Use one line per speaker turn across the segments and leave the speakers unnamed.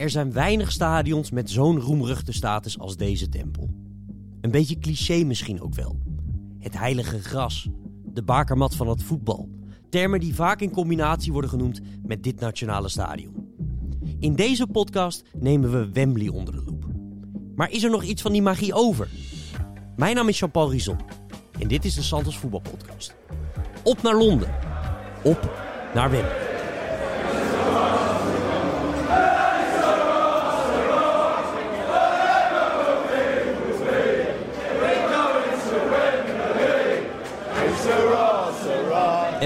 Er zijn weinig stadions met zo'n roemruchte status als deze tempel. Een beetje cliché misschien ook wel. Het heilige gras, de bakermat van het voetbal. Termen die vaak in combinatie worden genoemd met dit nationale stadion. In deze podcast nemen we Wembley onder de loep. Maar is er nog iets van die magie over? Mijn naam is Jean-Paul Rizon en dit is de Santos Voetbalpodcast. Op naar Londen. Op naar Wembley.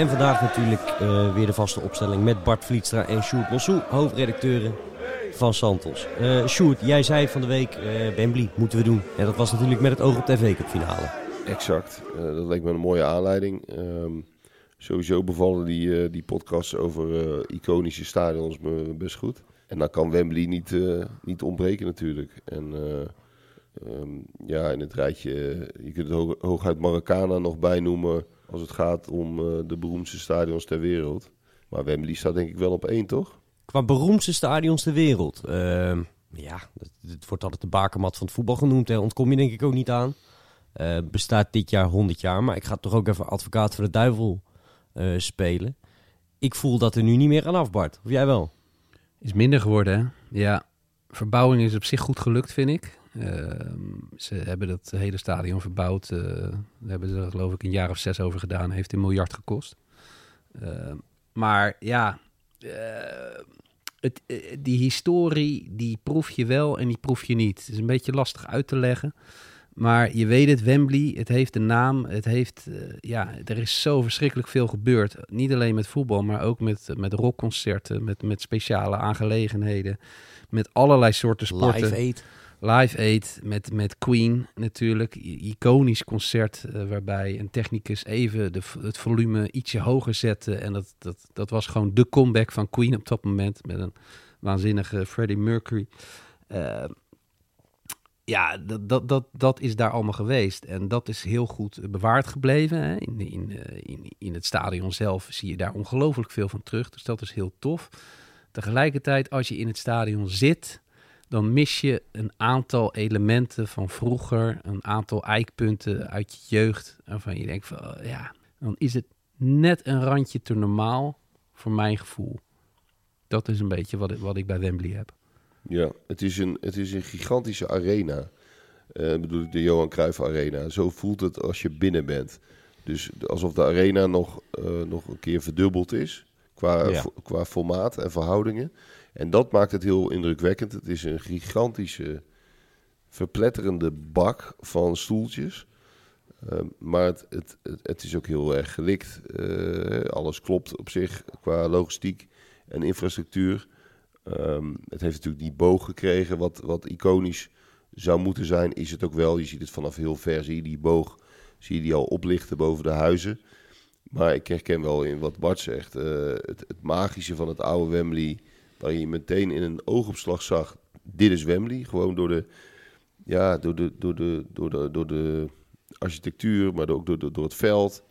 En vandaag natuurlijk uh, weer de vaste opstelling met Bart Vlietstra en Sjoerd Mossou, hoofdredacteuren van Santos. Uh, Sjoerd, jij zei van de week, uh, Wembley moeten we doen. En dat was natuurlijk met het oog op tv Cup finale.
Exact, dat leek me een mooie aanleiding. Um, sowieso bevallen die, die podcasts over iconische stadions me best goed. En dan kan Wembley niet, niet ontbreken natuurlijk. En um, ja, in het rijtje, je kunt het hooguit Maracana nog bijnoemen als het gaat om uh, de beroemdste stadions ter wereld. Maar Wembley staat denk ik wel op één, toch?
Qua beroemdste stadions ter wereld? Uh, ja, het, wordt altijd de bakermat van het voetbal genoemd. Daar ontkom je denk ik ook niet aan. Uh, bestaat dit jaar 100 jaar, maar ik ga toch ook even advocaat voor de duivel uh, spelen. Ik voel dat er nu niet meer aan afbart. Of jij wel?
Is minder geworden, hè? Ja, verbouwing is op zich goed gelukt, vind ik. Ehm, ze hebben dat hele stadion verbouwd. Uh, daar hebben ze geloof ik een jaar of zes over gedaan. Heeft een miljard gekost. Ehm, maar ja, eh, het, eh, die historie, die proef je wel en die proef je niet. Het is een beetje lastig uit te leggen. Maar je weet het, Wembley, het heeft een naam. Het heeft, ja, er is zo verschrikkelijk veel gebeurd. Niet alleen met voetbal, maar ook met, met rockconcerten, met, met speciale aangelegenheden. Met allerlei soorten sporten.
Live Aid.
Live Aid met, met Queen natuurlijk. Iconisch concert uh, waarbij een technicus even de, het volume ietsje hoger zette. En dat, dat, dat was gewoon de comeback van Queen op dat moment. Met een waanzinnige Freddie Mercury. Uh, ja, dat, dat, dat, dat is daar allemaal geweest. En dat is heel goed bewaard gebleven. Hè. In, in, in, in het stadion zelf zie je daar ongelooflijk veel van terug. Dus dat is heel tof. Tegelijkertijd, als je in het stadion zit dan mis je een aantal elementen van vroeger, een aantal eikpunten uit je jeugd, waarvan je denkt van oh, ja, dan is het net een randje te normaal voor mijn gevoel. Dat is een beetje wat, wat ik bij Wembley heb.
Ja, het is een, het is een gigantische arena. Uh, bedoel ik de Johan Cruijff Arena. Zo voelt het als je binnen bent. Dus alsof de arena nog, uh, nog een keer verdubbeld is qua, ja. qua formaat en verhoudingen. En dat maakt het heel indrukwekkend. Het is een gigantische, verpletterende bak van stoeltjes. Uh, maar het, het, het, is ook heel erg gelikt. Uh, alles klopt op zich qua logistiek en infrastructuur. Um, het heeft natuurlijk die boog gekregen, wat, wat iconisch zou moeten zijn. Is het ook wel. Je ziet het vanaf heel ver, zie je die boog, zie je die al oplichten boven de huizen. Maar ik herken wel in wat Bart zegt. Uh, het, het magische van het oude Wembley waar je meteen in een oogopslag zag, dit is Wembley. Gewoon door de, ja, door de, door de, door de, door de architectuur, maar ook door, door, door het veld.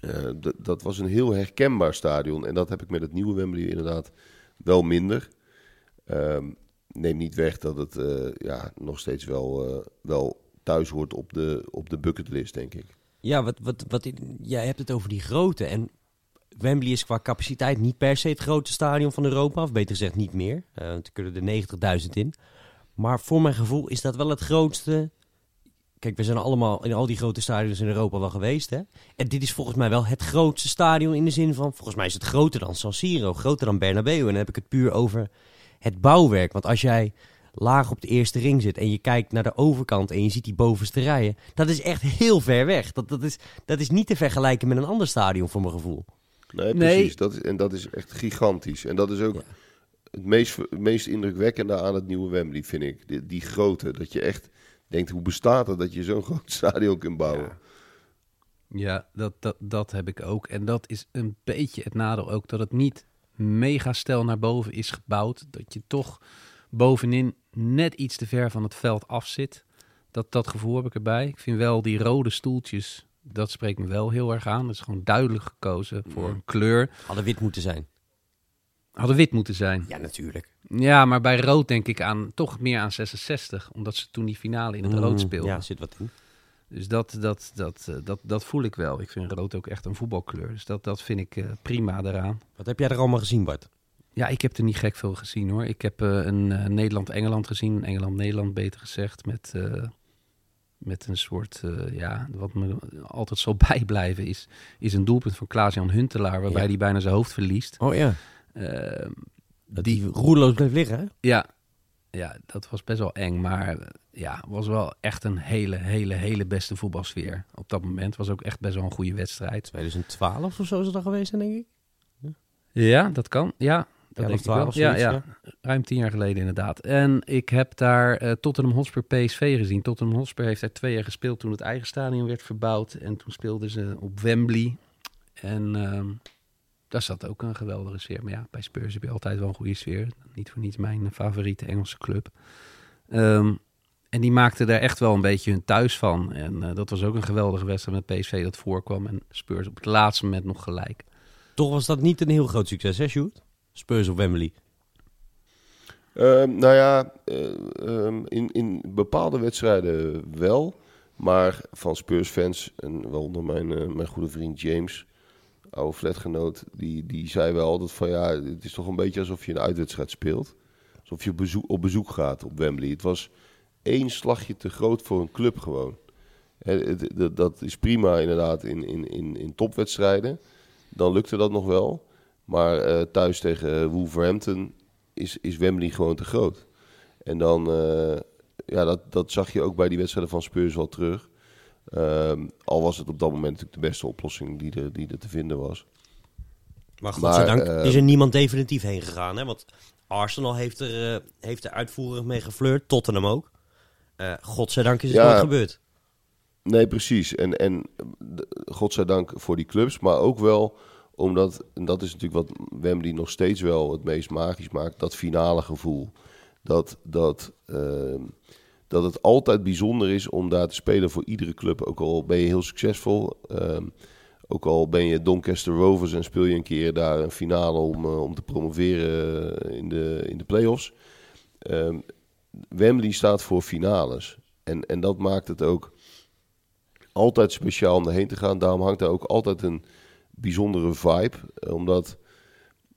Uh, dat was een heel herkenbaar stadion. En dat heb ik met het nieuwe Wembley inderdaad wel minder. Um, neem niet weg dat het uh, ja, nog steeds wel, uh, wel thuis hoort op de, op de bucketlist, denk ik.
Ja, wat, wat, wat, jij hebt het over die grootte. En Wembley is qua capaciteit niet per se het grootste stadion van Europa. Of beter gezegd niet meer. Uh, er kunnen er 90.000 in. Maar voor mijn gevoel is dat wel het grootste... Kijk, we zijn allemaal in al die grote stadions in Europa wel geweest. Hè? En dit is volgens mij wel het grootste stadion in de zin van... Volgens mij is het groter dan San Siro, groter dan Bernabeu. En dan heb ik het puur over het bouwwerk. Want als jij laag op de eerste ring zit en je kijkt naar de overkant en je ziet die bovenste rijen... Dat is echt heel ver weg. Dat, dat, is, dat is niet te vergelijken met een ander stadion voor mijn gevoel.
Nee, precies. Dat is, en dat is echt gigantisch. En dat is ook het meest, meest indrukwekkende aan het nieuwe Wembley, vind ik. Die, die grootte. Dat je echt denkt, hoe bestaat het dat je zo'n groot stadion kunt bouwen?
Ja. Ja, dat, dat, dat heb ik ook. En dat is een beetje het nadeel ook, dat het niet mega stel naar boven is gebouwd. Dat je toch bovenin net iets te ver van het veld af zit. Dat, dat gevoel heb ik erbij. Ik vind wel die rode stoeltjes dat spreekt me wel heel erg aan. Het is gewoon duidelijk gekozen voor een kleur.
Hadden wit moeten zijn.
Hadden wit moeten zijn.
Ja, natuurlijk.
Ja, maar bij rood denk ik aan toch meer aan 66. Omdat ze toen die finale in het rood
Mm,
speelden.
Ja, zit wat in.
Dus dat, dat, dat, eh, dat, dat voel ik wel. Ik vind rood ook echt een voetbalkleur. Dus dat, dat vind ik eh, prima eraan.
Wat heb jij er allemaal gezien, Bart?
Ja, ik heb er niet gek veel gezien hoor. Ik heb eh, een Nederland-Engeland gezien. Engeland-Nederland beter gezegd. Met, met een soort, eh, ja, wat me altijd zal bijblijven is, is een doelpunt van Klaas-Jan Huntelaar. Waarbij
Ja.
hij bijna zijn hoofd verliest.
Oh ja.
Eh,
Dat
Die-
roerloos bleef liggen, hè?
ja, ja, dat was best wel eng. Maar eh, ja, was wel echt een hele, hele, hele beste voetbalsfeer op dat moment. Was ook echt best wel een goede wedstrijd.
2012 of zo is het dan geweest, denk ik.
Ja, dat kan. Ja, dat
11,
denk ik wel.
12,
Ja,
zoiets,
ja, ruim tien jaar geleden inderdaad. En ik heb daar eh, Tottenham Hotspur PSV gezien. Tottenham Hotspur heeft daar twee jaar gespeeld toen het eigen stadion werd verbouwd. En toen speelden ze op Wembley. En ehm, daar zat ook een geweldige sfeer. Maar ja, bij Spurs heb je altijd wel een goede sfeer. Niet voor niets mijn favoriete Engelse club. Ehm, en die maakten daar echt wel een beetje hun thuis van. En eh, dat was ook een geweldige wedstrijd met PSV dat voorkwam. En Spurs op het laatste moment nog gelijk.
Toch was dat niet een heel groot succes, hè, Sjoerd? Spurs op Wembley.
Ehm, nou ja, eh, ehm, in, in bepaalde wedstrijden wel. Maar van Spurs-fans, en waaronder mijn, eh, mijn goede vriend James, oude flatgenoot, die, die zei wel altijd van ja, het is toch een beetje alsof je een uitwedstrijd speelt. Alsof je op bezoek, op bezoek gaat op Wembley. Het was één slagje te groot voor een club gewoon. Dat- dat is prima inderdaad in, in, in, in topwedstrijden. Dan lukte dat nog wel. Maar eh, thuis tegen Wolverhampton is, is Wembley gewoon te groot. En dan, eh, ja, dat, dat zag je ook bij die wedstrijden van Spurs wel terug. Ehm, al was het op dat moment natuurlijk de beste oplossing die er, die er te vinden was.
Maar godzijdank is er niemand definitief heen gegaan, hè? Want Arsenal heeft er, eh, heeft er uitvoerig mee geflirt, Tottenham ook. Godzijdank is het
Ja.
nooit gebeurd.
Nee, precies. En, en godzijdank voor die clubs, maar ook wel omdat, en dat is natuurlijk wat Wembley nog steeds wel het meest magisch maakt, dat finale gevoel. Dat, dat, ehm, dat het altijd bijzonder is om daar te spelen voor iedere club. Ook al ben je heel succesvol, ehm, ook al ben je Doncaster Rovers en speel je een keer daar een finale om, eh, om te promoveren in de, in de play-offs. Ehm, Wembley staat voor finales. En, en dat maakt het ook altijd speciaal om erheen te gaan. Daarom hangt daar ook altijd een bijzondere vibe. Eh, Omdat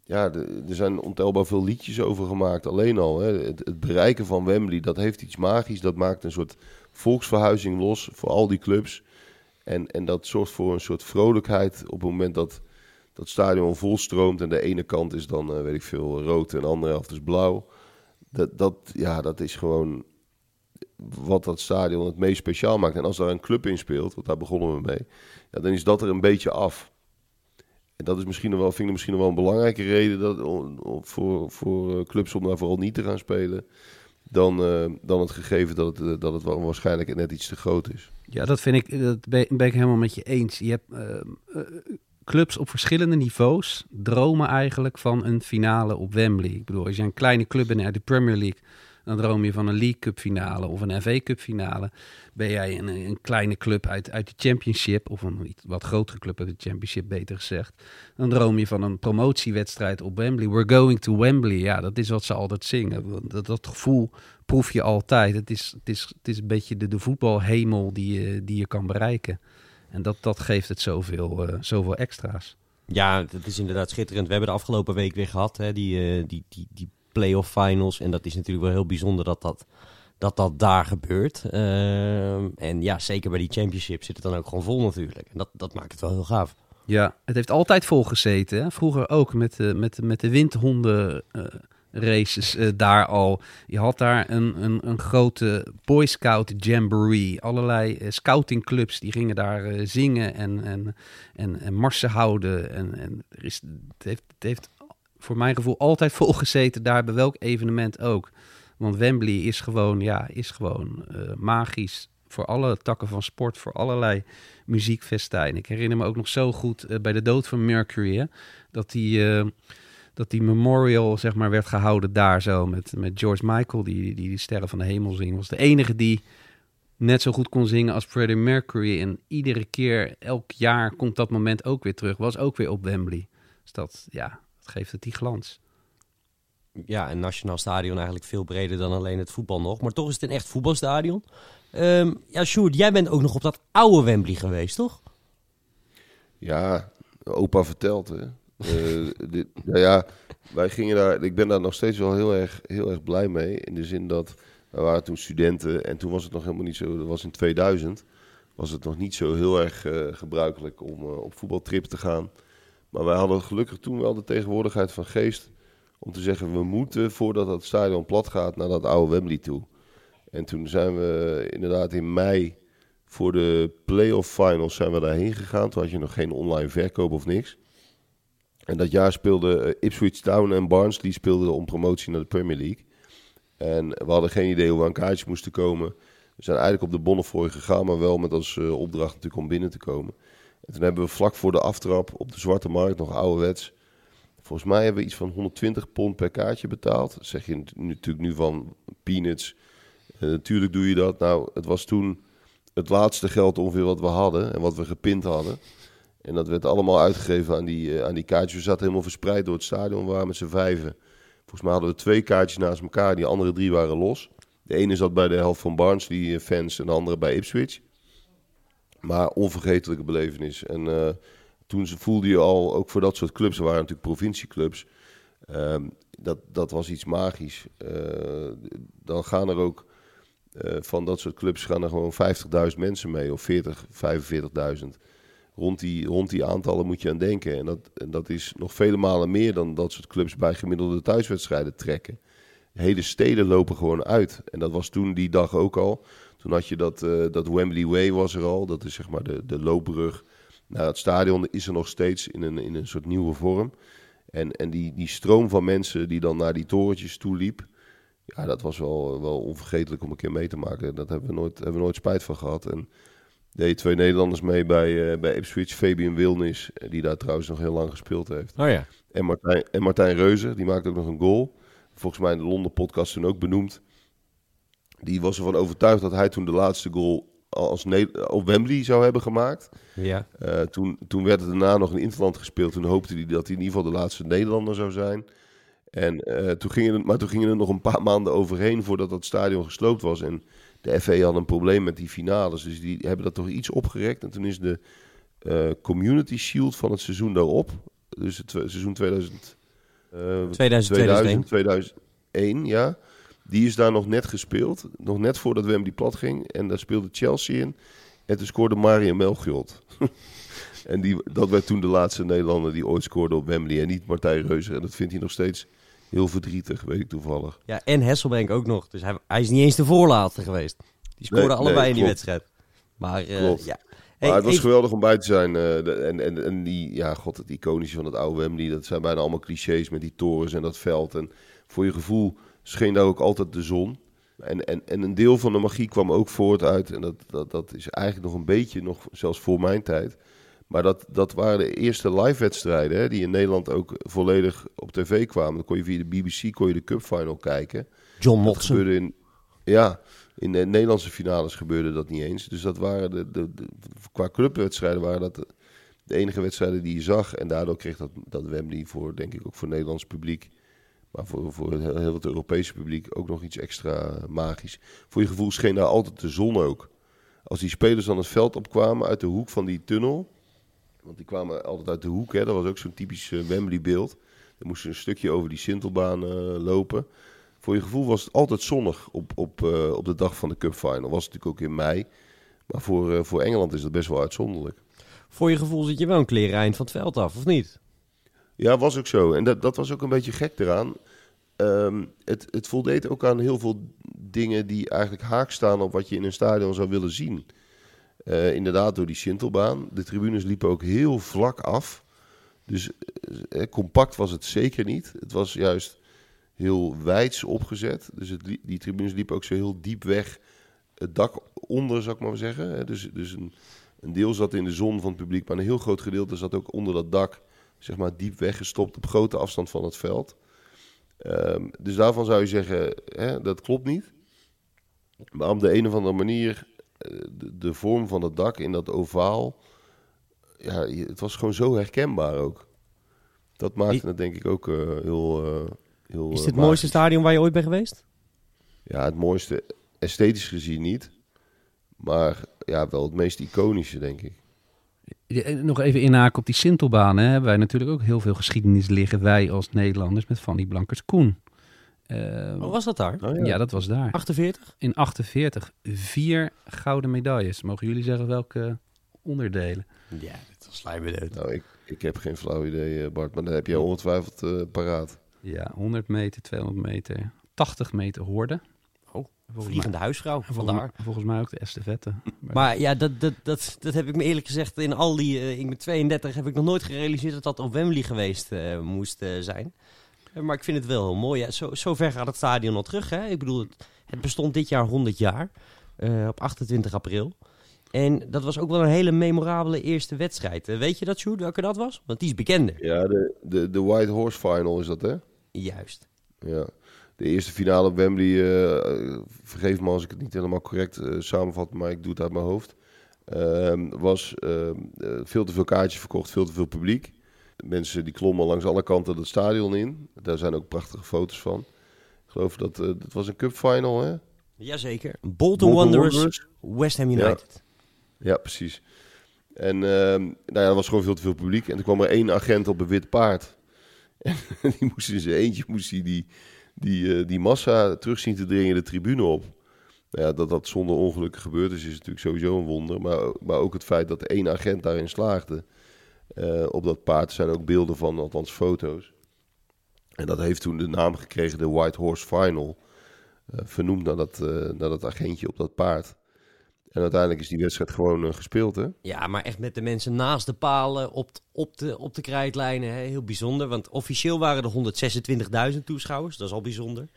ja, er zijn ontelbaar veel liedjes over gemaakt. Alleen al hè. Het, het bereiken van Wembley, dat heeft iets magisch. Dat maakt een soort volksverhuizing los voor al die clubs. En, en dat zorgt voor een soort vrolijkheid op het moment dat dat stadion volstroomt. En de ene kant is dan, eh, weet ik veel, rood en de andere helft is blauw. Dat, dat, ja, dat is gewoon wat dat stadion het meest speciaal maakt. En als daar een club in speelt, want daar begonnen we mee, ja, dan is dat er een beetje af. Dat is misschien wel, vind ik misschien wel een belangrijke reden dat, voor, voor eh, clubs om daar vooral niet te gaan spelen. Dan, eh, dan het gegeven dat het, eh, dat het waarschijnlijk net iets te groot is.
Ja, dat vind ik, dat ben, ben ik helemaal met je eens. Je hebt clubs op verschillende niveaus dromen eigenlijk van een finale op Wembley. Ik bedoel, als je een kleine club bent uit de Premier League, dan droom je van een League Cup finale of een FA Cup finale. Ben jij een, een kleine club uit, uit de Championship, of een wat grotere club uit de Championship beter gezegd, dan droom je van een promotiewedstrijd op Wembley. We're going to Wembley. Ja, dat is wat ze altijd zingen. Dat, dat gevoel proef je altijd. Het is, het is, het is een beetje de, de voetbalhemel die je, die je kan bereiken. En dat, dat geeft het zoveel, eh, zoveel extra's.
Ja, dat is inderdaad schitterend. We hebben de afgelopen week weer gehad, hè, die, eh, die, die, die play-off finals. En dat is natuurlijk wel heel bijzonder dat dat, dat, dat daar gebeurt. Ehm, en ja, zeker bij die championship zit het dan ook gewoon vol natuurlijk. En dat, dat maakt het wel heel gaaf.
Ja, het heeft altijd volgezeten. Hè? Vroeger ook met de, met, met de windhonden eh, races eh, daar al. Je had daar een, een, een grote Boy Scout jamboree. Allerlei eh, scoutingclubs die gingen daar zingen en, en, en, en marsen houden. En, en er is, het, heeft, het heeft voor mijn gevoel altijd volgezeten daar bij welk evenement ook. Want Wembley is gewoon, ja, is gewoon eh, magisch voor alle takken van sport, voor allerlei muziekfestijn. Ik herinner me ook nog zo goed eh, bij de dood van Mercury, dat die, eh, dat die memorial zeg maar werd gehouden daar zo met, met George Michael, die, die die Sterren van de Hemel zingt. Was de enige die net zo goed kon zingen als Freddie Mercury. En iedere keer, elk jaar komt dat moment ook weer terug. Was ook weer op Wembley. Dus dat, ja, dat geeft het die glans.
ja, een nationaal stadion eigenlijk veel breder dan alleen het voetbal nog. Maar toch is het een echt voetbalstadion. Ehm, ja, Sjoerd, jij bent ook nog op dat oude Wembley geweest, toch?
Ja, opa vertelt. Hè. Eh, dit, nou ja, wij gingen daar. Ik ben daar nog steeds wel heel erg, heel erg blij mee. In de zin dat we waren toen studenten en toen was het nog helemaal niet zo. Dat was in 2000. Was het nog niet zo heel erg eh, gebruikelijk om uh, op voetbaltrip te gaan. Maar wij hadden gelukkig toen wel de tegenwoordigheid van geest. Om te zeggen, we moeten voordat het stadion plat gaat naar dat oude Wembley toe. En toen zijn we inderdaad in mei voor de playoff finals zijn we daarheen gegaan. Toen had je nog geen online verkoop of niks. En dat jaar speelden Ipswich Town en Barnsley speelden om promotie naar de Premier League. En we hadden geen idee hoe we aan kaartjes moesten komen. We zijn eigenlijk op de Bonnefoy gegaan, maar wel met als uh, opdracht natuurlijk om binnen te komen. En toen hebben we vlak voor de aftrap op de Zwarte Markt nog ouderwets... Volgens mij hebben we iets van 120 pond per kaartje betaald. Dat zeg je natuurlijk nu van peanuts. Uh, natuurlijk doe je dat. Nou, het was toen het laatste geld ongeveer wat we hadden en wat we gepind hadden. En dat werd allemaal uitgegeven aan die, uh, aan die kaartjes. We zaten helemaal verspreid door het stadion. We waren met z'n vijven. Volgens mij hadden we twee kaartjes naast elkaar. Die andere drie waren los. De ene zat bij de helft van Barnsley fans en de andere bij Ipswich. Maar onvergetelijke belevenis. En uh, toen voelde je al, ook voor dat soort clubs, er waren natuurlijk provincieclubs. Um, dat, dat was iets magisch. Uh, dan gaan er ook uh, van dat soort clubs gaan er gewoon 50.000 mensen mee, of 40, 45.000 rond die, rond die aantallen moet je aan denken. En dat, en dat is nog vele malen meer dan dat soort clubs bij gemiddelde thuiswedstrijden trekken. Hele steden lopen gewoon uit. En dat was toen die dag ook al. Toen had je dat, uh, dat Wembley Way was er al. Dat is zeg maar de, de loopbrug naar het stadion. Is er nog steeds in een, in een soort nieuwe vorm. En, en die, die stroom van mensen die dan naar die torentjes toe liep. Ja, dat was wel, wel onvergetelijk om een keer mee te maken. Dat hebben we nooit, hebben we nooit spijt van gehad. En deed twee Nederlanders mee bij, uh, bij Ipswich. Fabian Wilnis, die daar trouwens nog heel lang gespeeld heeft.
Oh ja.
En Martijn, en Martijn Reuzer, die maakte ook nog een goal. Volgens mij in de Londen podcast toen ook benoemd. Die was ervan overtuigd dat hij toen de laatste goal als ne op Wembley zou hebben gemaakt.
Ja.
Uh, toen, toen werd er daarna nog een Interland gespeeld. Toen hoopte hij dat hij in ieder geval de laatste Nederlander zou zijn. En, uh, toen gingen er, maar toen gingen er nog een paar maanden overheen voordat dat stadion gesloopt was. En de FA had een probleem met die finales. Dus die hebben dat toch iets opgerekt. En toen is de uh, Community Shield van het seizoen daarop. Dus het seizoen 2000,
uh, 2000, 2001.
2001, ja. Die is daar nog net gespeeld. Nog net voordat Wembley plat ging. En daar speelde Chelsea in. En toen scoorde Mario Melchiot. en die, dat werd toen de laatste Nederlander die ooit scoorde op Wembley. En niet Martijn Reuzer. En dat vindt hij nog steeds heel verdrietig, weet ik toevallig.
Ja, en Hesselbank ook nog. Dus hij, hij is niet eens de voorlaatste geweest. Die scoorden nee, allebei nee, in die wedstrijd. Maar uh, ja.
Hey, maar het was even... geweldig om bij te zijn. Uh, de, en, en, en die, ja, god, het iconische van het oude Wembley. Dat zijn bijna allemaal clichés met die torens en dat veld. En voor je gevoel scheen daar ook altijd de zon. En, en, en een deel van de magie kwam ook voort uit. En dat, dat, dat is eigenlijk nog een beetje, nog zelfs voor mijn tijd. Maar dat, dat waren de eerste live-wedstrijden hè, die in Nederland ook volledig op tv kwamen. Dan kon je via de BBC kon je de Cup Final kijken.
John Motson.
In, ja, in de Nederlandse finales gebeurde dat niet eens. Dus dat waren de, de, de qua clubwedstrijden waren dat de, de, enige wedstrijden die je zag. En daardoor kreeg dat, dat Wembley voor, denk ik, ook voor Nederlands publiek. Maar voor, voor heel, het Europese publiek ook nog iets extra magisch. Voor je gevoel scheen daar altijd de zon ook. Als die spelers dan het veld opkwamen uit de hoek van die tunnel. Want die kwamen altijd uit de hoek. Hè? Dat was ook zo'n typisch uh, Wembley-beeld. Dan moesten ze een stukje over die Sintelbaan uh, lopen. Voor je gevoel was het altijd zonnig op, op, uh, op de dag van de Cup Final. Was natuurlijk ook in mei. Maar voor, voor Engeland is dat best wel uitzonderlijk.
Voor je gevoel zit je wel een kleren van het veld af, of niet?
Ja, was ook zo. En dat, dat was ook een beetje gek eraan. Um, het, het voldeed ook aan heel veel dingen die eigenlijk haak staan op wat je in een stadion zou willen zien. Uh, inderdaad, door die Sintelbaan. De tribunes liepen ook heel vlak af. Dus uh, compact was het zeker niet. Het was juist heel wijds opgezet. Dus die tribunes liepen ook zo heel diep weg het dak onder, zou ik maar zeggen. Dus, dus een, een deel zat in de zon van het publiek, maar een heel groot gedeelte zat ook onder dat dak, zeg maar diep weggestopt op grote afstand van het veld. Um, dus daarvan zou je zeggen, hè, dat klopt niet. Maar op de een of andere manier de, de, vorm van het dak in dat ovaal. Ja, het was gewoon zo herkenbaar ook. Dat maakte het denk ik ook uh, heel, uh, heel
Is
eh,
dit het mooiste stadion waar je ooit bent geweest?
Ja, het mooiste, esthetisch gezien niet. Maar ja, wel het meest iconische, denk ik.
Eh, Nog even inhaken op die Sintelbaan. Hè. Hebben wij natuurlijk ook heel veel geschiedenis liggen. Wij als Nederlanders met Fanny Blankers-Koen. Eh,
was dat daar?
Oh,
ja. dat was daar.
48?
In 48 vier gouden medailles. Mogen jullie zeggen welke onderdelen?
Ja, dat me dood.
Nou, ik, ik heb geen flauw idee, eh, Bart. Maar dan heb jij ongetwijfeld eh, paraat.
Ja, 100 meter, 200 meter, 80 meter hoorde.
Oh, Vliegende huisvrouw,
mij, volgens,
vandaar.
mij- volgens mij ook de estafette. Maar,
Maar ja, dat, dat, dat, dat heb ik me eerlijk gezegd in al die... eh, ik ben 32, heb ik nog nooit gerealiseerd dat dat op Wembley geweest eh, moest eh, zijn. Maar ik vind het wel heel mooi. Ja, zo, zo ver gaat het stadion al terug. Hè? Ik bedoel, het, het bestond dit jaar 100 jaar. eh, op 28 april. En dat was ook wel een hele memorabele eerste wedstrijd. Weet je dat, Sjoerd, welke dat was? Want die is bekender.
Ja, de, de, de White Horse Final is dat, hè?
Juist.
Ja. De eerste finale op Wembley, eh, vergeef me als ik het niet helemaal correct eh, samenvat, maar ik doe het uit mijn hoofd. Ehm, was ehm, eh, veel te veel kaartjes verkocht, veel te veel publiek. Mensen die klommen langs alle kanten het stadion in. Daar zijn ook prachtige foto's van. Ik geloof dat dat was een cup final, hè?
Jazeker. Bolton,
Bolton
Wanderers,
Wanderers.
West Ham United.
Ja, precies. En ehm, nou ja, er was gewoon veel te veel publiek. En er kwam er één agent op een wit paard. En die moest in zijn eentje moest hij die, die, eh, die massa terug zien te dringen de tribune op. Nou ja, dat dat zonder ongelukken gebeurd is, is natuurlijk sowieso een wonder. Maar, maar ook het feit dat één agent daarin slaagde eh, op dat paard. Zijn ook beelden van, althans foto's. En dat heeft toen de naam gekregen, de White Horse Final. eh, vernoemd naar dat, naar dat agentje op dat paard. En uiteindelijk is die wedstrijd gewoon eh, gespeeld, hè?
Ja, maar echt met de mensen naast de palen op, op, de, op de krijtlijnen. Hè? Heel bijzonder. Want officieel waren er 126.000 toeschouwers. Dat is al bijzonder.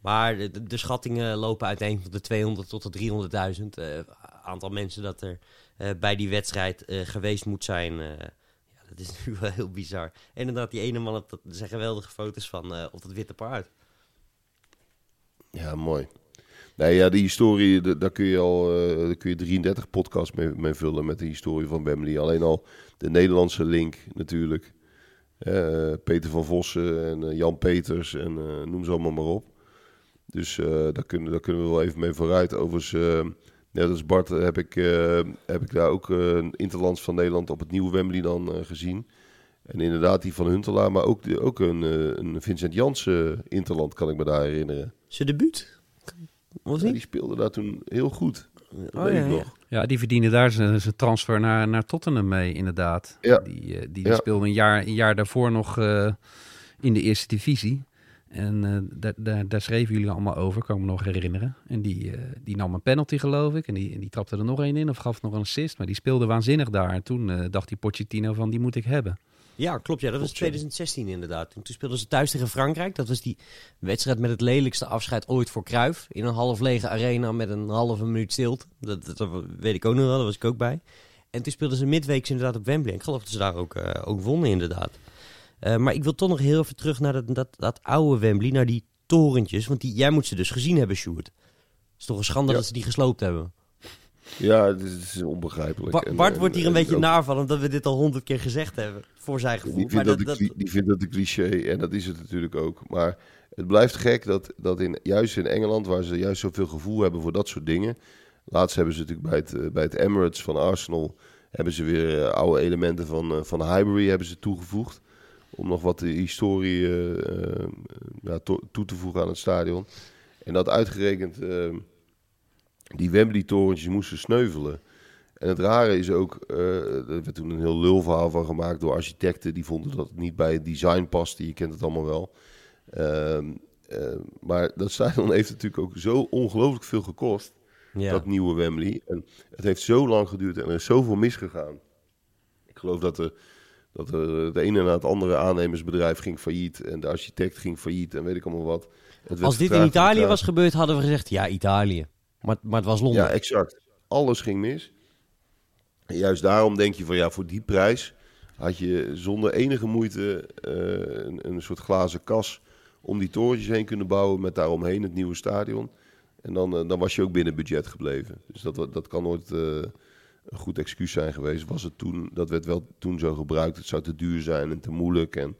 Maar de, de, schattingen lopen uiteen van de 200 tot de 300.000. eh aantal mensen dat er eh, bij die wedstrijd geweest moet zijn. ja, dat is natuurlijk wel heel bizar. En inderdaad, die ene man, op dat, er zijn geweldige foto's van op dat witte paard.
Ja, mooi. Nee, ja, die historie, daar kun je al eh, kun je 33 podcasts mee, mee vullen met de historie van Wembley. Alleen al de Nederlandse link natuurlijk. Eh, Peter van Vossen en eh, Jan Peters en noem ze allemaal maar op. Dus daar, kunnen, daar kunnen we wel even mee vooruit. Overigens, net als Bart heb ik, heb ik daar ook een Interlands van Nederland op het nieuwe Wembley dan gezien. En inderdaad die van Huntelaar, maar ook, ook een, een Vincent Janssen Interland kan ik me daar herinneren.
Zijn debuut? Was
Ja, die speelde daar toen heel goed. Dat
Oh,
weet
ja,
ik nog.
Ja, die verdienen daar zijn, zijn transfer naar, naar Tottenham mee, inderdaad.
Ja.
Die, eh, die, die
Ja.
speelde een jaar, een jaar daarvoor nog eh, in de eerste divisie. En eh, daar, daar, daar schreven jullie allemaal over, kan ik me nog herinneren. En die, eh, die nam een penalty, geloof ik. En die, en die trapte er nog één in of gaf nog een assist. Maar die speelde waanzinnig daar. En toen eh, dacht die Pochettino van, die moet ik hebben.
Ja, klopt. Ja, dat was
Klopt, ja.
2016 inderdaad. Toen, toen speelden ze thuis tegen Frankrijk. Dat was die wedstrijd met het lelijkste afscheid ooit voor Cruijff. In een half lege arena met een halve minuut stilte. Dat, dat, dat weet ik ook nog wel, daar was ik ook bij. En toen speelden ze midweeks inderdaad op Wembley. En ik geloof dat ze daar ook, eh, ook wonnen inderdaad. Eh, maar ik wil toch nog heel even terug naar dat, dat, dat oude Wembley, naar die torentjes. Want die, jij moet ze dus gezien hebben, Sjoerd. Het is toch een schande
Ja.
dat ze die gesloopt hebben.
Ja, het is, het is onbegrijpelijk.
Ba- Bart
en-
wordt hier een
en
beetje
ook-
naar van, omdat we dit al honderd keer gezegd hebben. Voor zijn gevoel.
Die
Maar
vindt dat,
dat,
die vindt dat een cliché en dat is het natuurlijk ook. Maar het blijft gek dat, dat in, juist in Engeland, waar ze juist zoveel gevoel hebben voor dat soort dingen. Laatst hebben ze natuurlijk bij het, eh, bij het Emirates van Arsenal, hebben ze weer eh, oude elementen van, eh, van Highbury hebben ze toegevoegd. Om nog wat de historie ja, to- toe te voegen aan het stadion. En dat uitgerekend die Wembley-torentjes moesten sneuvelen. En het rare is ook, eh, er werd toen een heel lulverhaal van gemaakt door architecten. Die vonden dat het niet bij het design paste. Je kent het allemaal wel. Ehm, eh, maar dat stadion heeft natuurlijk ook zo ongelooflijk veel gekost.
ja.
Dat nieuwe Wembley. En het heeft zo lang geduurd en er is zoveel misgegaan. Ik geloof dat, er, dat er het ene na het andere aannemersbedrijf ging failliet. En de architect ging failliet en weet ik allemaal wat.
Als dit in Italië was gebeurd, hadden we gezegd, ja, Italië. Maar, maar het was Londen.
Ja, exact. Alles ging mis. En juist daarom denk je van ja, voor die prijs had je zonder enige moeite eh, een, een soort glazen kas om die torentjes heen kunnen bouwen met daaromheen het nieuwe stadion. En dan, eh, dan was je ook binnen budget gebleven. Dus dat, dat kan nooit eh, een goed excuus zijn geweest. Was het toen, dat werd wel toen zo gebruikt. Het zou te duur zijn en te moeilijk. En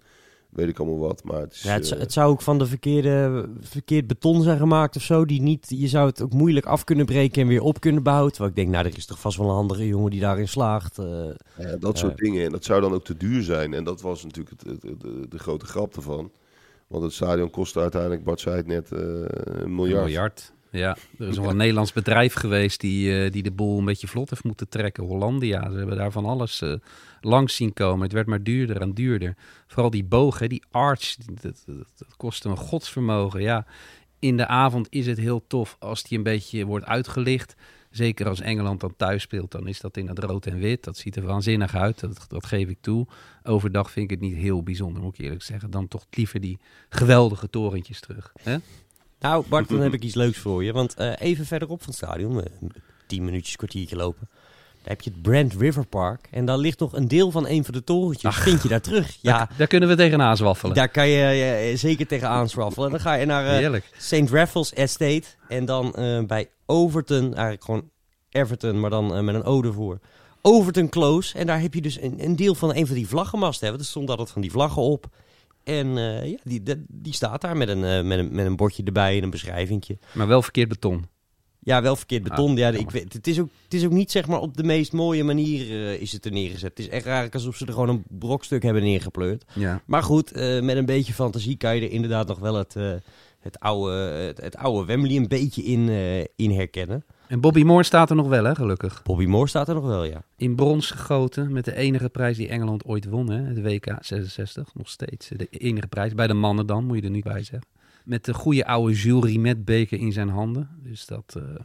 weet ik allemaal wat. Maar het, is,
Ja, het, zou-
eh,
het zou ook van de verkeerde, verkeerd beton zijn gemaakt of zo. Die niet, je zou het ook moeilijk af kunnen breken en weer op kunnen bouwen. Terwijl ik denk, nou, er is toch vast wel een andere jongen die daarin slaagt. eh.
ja, dat soort dingen. En dat zou dan ook te duur zijn. En dat was natuurlijk het, het- het- de, de grote grap ervan. Want het stadion kostte uiteindelijk, Bart zei het net, eh, een miljard.
Een miljard. Ja, er is nog een Nederlands bedrijf geweest die, eh, die de boel een beetje vlot heeft moeten trekken. Hollandia, ze hebben daar van alles eh, langs zien komen. Het werd maar duurder en duurder. Vooral die boog, hè, die arch, dat kostte een godsvermogen. Ja, in de avond is het heel tof als die een beetje wordt uitgelicht. Zeker als Engeland dan thuis speelt, dan is dat in het rood en wit. Dat ziet er waanzinnig uit, dat, dat geef ik toe. Overdag vind ik het niet heel bijzonder, moet ik eerlijk zeggen. Dan toch liever die geweldige torentjes terug. Hè?
Nou, Bart, dan heb ik iets leuks voor je. Want eh, even verderop van het stadion, eh, tien minuutjes, kwartiertje lopen. Daar heb je het Brand River Park. En daar ligt nog een deel van een van de torentjes. Vind je daar terug? Ja,
Daar, daar kunnen we tegenaan zwaffelen.
daar kan je eh, zeker tegen aanswaffelen. Dan ga je naar. St. Raffles Estate. En dan bij Overton, eigenlijk gewoon Everton, maar dan met een ode voor. Overton Close. En daar heb je dus een, een deel van een van die vlaggenmasten. Hè. Er stond altijd van die vlaggen op. En eh, ja, die, die, die staat daar met een, eh, met, een, met een bordje erbij en een beschrijvingje.
Maar wel verkeerd beton.
Ja, wel verkeerd beton.
Ah,
ja, ik weet, het, is ook, het is ook niet zeg maar op de meest mooie manier eh, is het er neergezet. Het is echt eigenlijk alsof ze er gewoon een brokstuk hebben neergepleurd.
Ja.
Maar goed, met een beetje fantasie kan je er inderdaad nog wel het, het, oude, het, het oude Wembley een beetje in, eh, in herkennen.
En Bobby Moore staat er nog wel, hè, gelukkig.
Bobby Moore staat er nog wel, ja.
In brons gegoten met de enige prijs die Engeland ooit won, hè, het WK 66. Nog steeds de enige prijs. Bij de mannen dan, moet je er niet bij zeggen. Met de goede oude Jules Rimet beker in zijn handen. Dus dat, eh,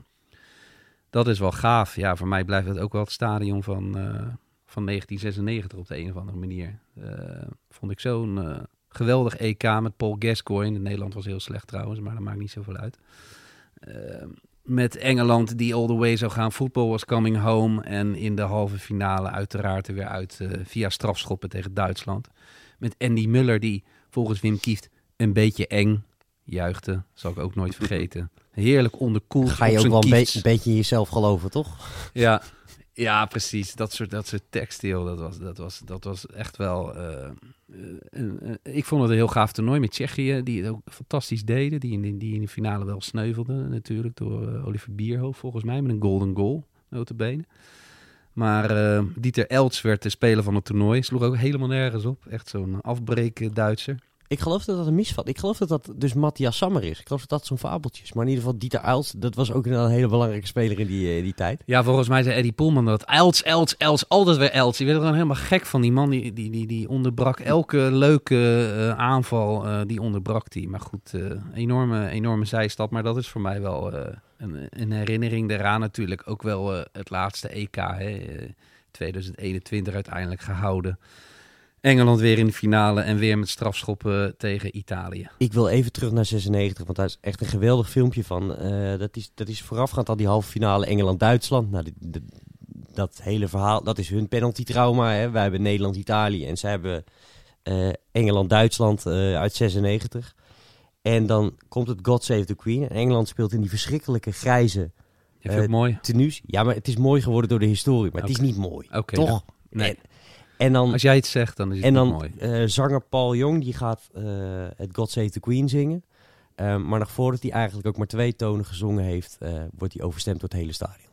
dat is wel gaaf. Ja, voor mij blijft het ook wel het stadion van, eh, van 1996 op de een of andere manier. Eh, vond ik zo'n eh, geweldig EK met Paul Gascoigne. Nederland was heel slecht trouwens, maar dat maakt niet zoveel uit. Eh, met Engeland die all the way zou gaan. Football was coming home. En in de halve finale uiteraard er weer uit eh, via strafschoppen tegen Duitsland. Met Andy Muller die volgens Wim Kieft een beetje eng juichte. Zal ik ook nooit vergeten. Heerlijk onderkoeld
Ga je
op
ook wel een, een beetje in jezelf geloven, toch?
Ja, ja, precies. Dat soort, dat soort joh, dat was, dat was, dat was echt wel... eh, eh, ik vond het een heel gaaf toernooi met Tsjechië, die het ook fantastisch deden. Die in, de- die in de finale wel sneuvelden natuurlijk door eh, Oliver Bierhoofd, volgens mij, met een golden goal, notabene. Maar Dieter Elts werd de speler van het toernooi. Sloeg ook helemaal nergens op. Echt zo'n afbreken Duitser.
Ik geloof dat dat een misvat. Ik geloof dat dat dus Matthias Sammer is. Ik geloof dat dat zo'n fabeltje is. Maar in ieder geval Dieter Uils, dat was ook een hele belangrijke speler in die, eh, die tijd.
Ja, volgens mij zei Eddie Poelman dat Elts, Elts, Elts, altijd weer Elts. Die werd er gewoon helemaal gek van. Die man die, die, die, die onderbrak elke leuke eh, aanval, eh, die onderbrak die. Maar goed, enorme, enorme zijstap. Maar dat is voor mij wel een, een herinnering daaraan natuurlijk. Ook wel het laatste EK, hè, eh, 2021 uiteindelijk gehouden. Engeland weer in de finale en weer met strafschoppen tegen Italië.
Ik wil even terug naar 96, want daar is echt een geweldig filmpje van. Eh, dat, is, dat is voorafgaand aan die halve finale Engeland-Duitsland. Nou, dat hele verhaal, dat is hun penalty-trauma. Hè. Wij hebben Nederland-Italië en zij hebben eh, Engeland-Duitsland eh, uit 96. En dan komt het God Save the Queen. En Engeland speelt in die verschrikkelijke grijze Eh,
mooi?
tenues. Ja, maar het is mooi geworden door de historie, maar het is niet mooi. Toch?
nou, nee.
En, en dan...
Als jij het zegt, dan is het
En dan
mooi.
eh, zanger Paul Jong, die gaat eh, het God Save the Queen zingen. Ehm, maar nog voordat hij eigenlijk ook maar twee tonen gezongen heeft, eh, wordt hij overstemd door het hele stadion.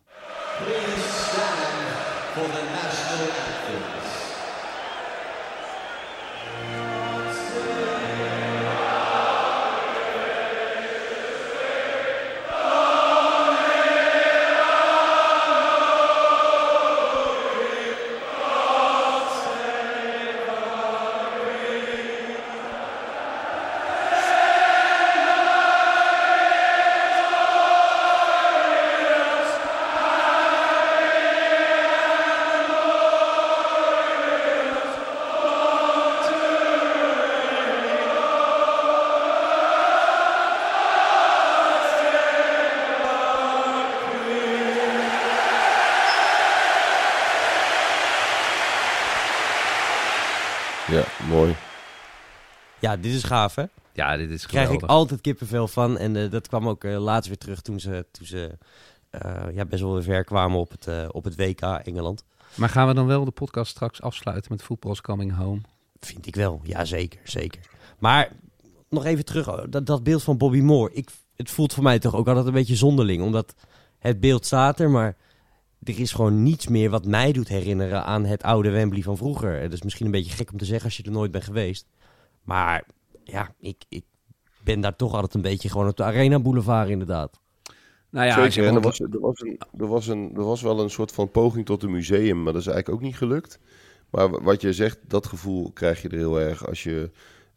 Ja,
dit is gaaf hè?
Ja, dit is
Daar krijg
geweldig.
ik altijd kippenvel van. En eh, dat kwam ook eh, laatst weer terug toen ze, toen ze eh, ja, best wel weer ver kwamen op het, op het WK Engeland.
Maar gaan we dan wel de podcast straks afsluiten met Football's Coming Home?
Vind ik wel, ja zeker, zeker. Maar nog even terug, oh, dat, dat beeld van Bobby Moore. Ik, het voelt voor mij toch ook altijd een beetje zonderling. Omdat het beeld staat er, maar er is gewoon niets meer wat mij doet herinneren aan het oude Wembley van vroeger. Het is misschien een beetje gek om te zeggen als je er nooit bent geweest. Maar ja, ik, ik ben daar toch altijd een beetje gewoon op de Arena Boulevard inderdaad.
Nou ja,
Zeker, en er was, er, was een, er, was een, er was wel een soort van poging tot een museum, maar dat is eigenlijk ook niet gelukt. Maar wa- wat je zegt, dat gevoel krijg je er heel erg als je...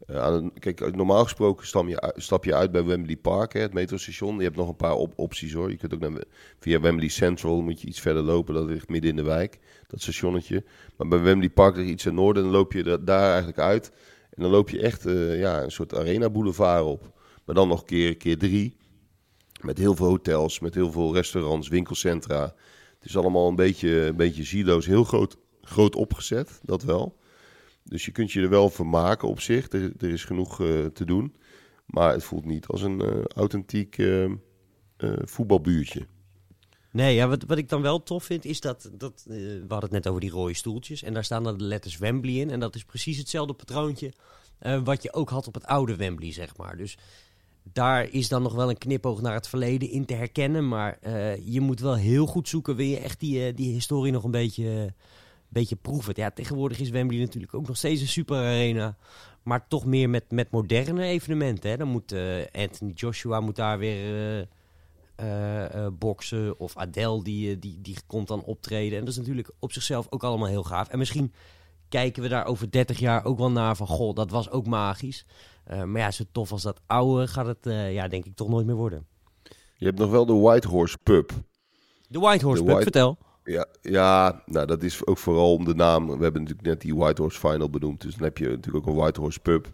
eh, aan een, kijk, normaal gesproken stap je, uit- stap je uit bij Wembley Park, hè, het metrostation. Je hebt nog een paar op opties hoor. Je kunt ook naar, via Wembley Central, moet je iets verder lopen. Dat ligt midden in de wijk, dat stationnetje. Maar bij Wembley Park ligt iets in het noorden en dan loop je er, daar eigenlijk uit. En dan loop je echt eh, ja, een soort arena boulevard op. Maar dan nog keer, keer drie. Met heel veel hotels, met heel veel restaurants, winkelcentra. Het is allemaal een beetje, een beetje zieloos, heel groot, groot opgezet, dat wel. Dus je kunt je er wel vermaken op zich. Er, er is genoeg eh, te doen. Maar het voelt niet als een eh, authentiek voetbalbuurtje.
Nee, ja, wat, wat ik dan wel tof vind is dat, dat eh, we hadden het net over die rode stoeltjes. En daar staan dan de letters Wembley in. En dat is precies hetzelfde patroontje eh, wat je ook had op het oude Wembley, zeg maar. Dus daar is dan nog wel een knipoog naar het verleden in te herkennen. Maar eh, je moet wel heel goed zoeken, wil je echt die, die historie nog een beetje, beetje proeven. Ja, tegenwoordig is Wembley natuurlijk ook nog steeds een super arena. Maar toch meer met, met moderne evenementen. Hè. Dan moet Anthony Joshua moet daar weer... eh, eh, boksen of Adele die, eh, die, die komt dan optreden. En dat is natuurlijk op zichzelf ook allemaal heel gaaf. En misschien kijken we daar over 30 jaar ook wel naar van... goh, dat was ook magisch. Maar ja, zo tof als dat oude gaat het ja, denk ik toch nooit meer worden.
Je hebt nog wel de White Horse Pub.
De White Horse
De
Pub,
White-
vertel.
Ja, ja, nou dat is ook vooral om de naam. We hebben natuurlijk net die White Horse Final benoemd. Dus dan heb je natuurlijk ook een White Horse Pub.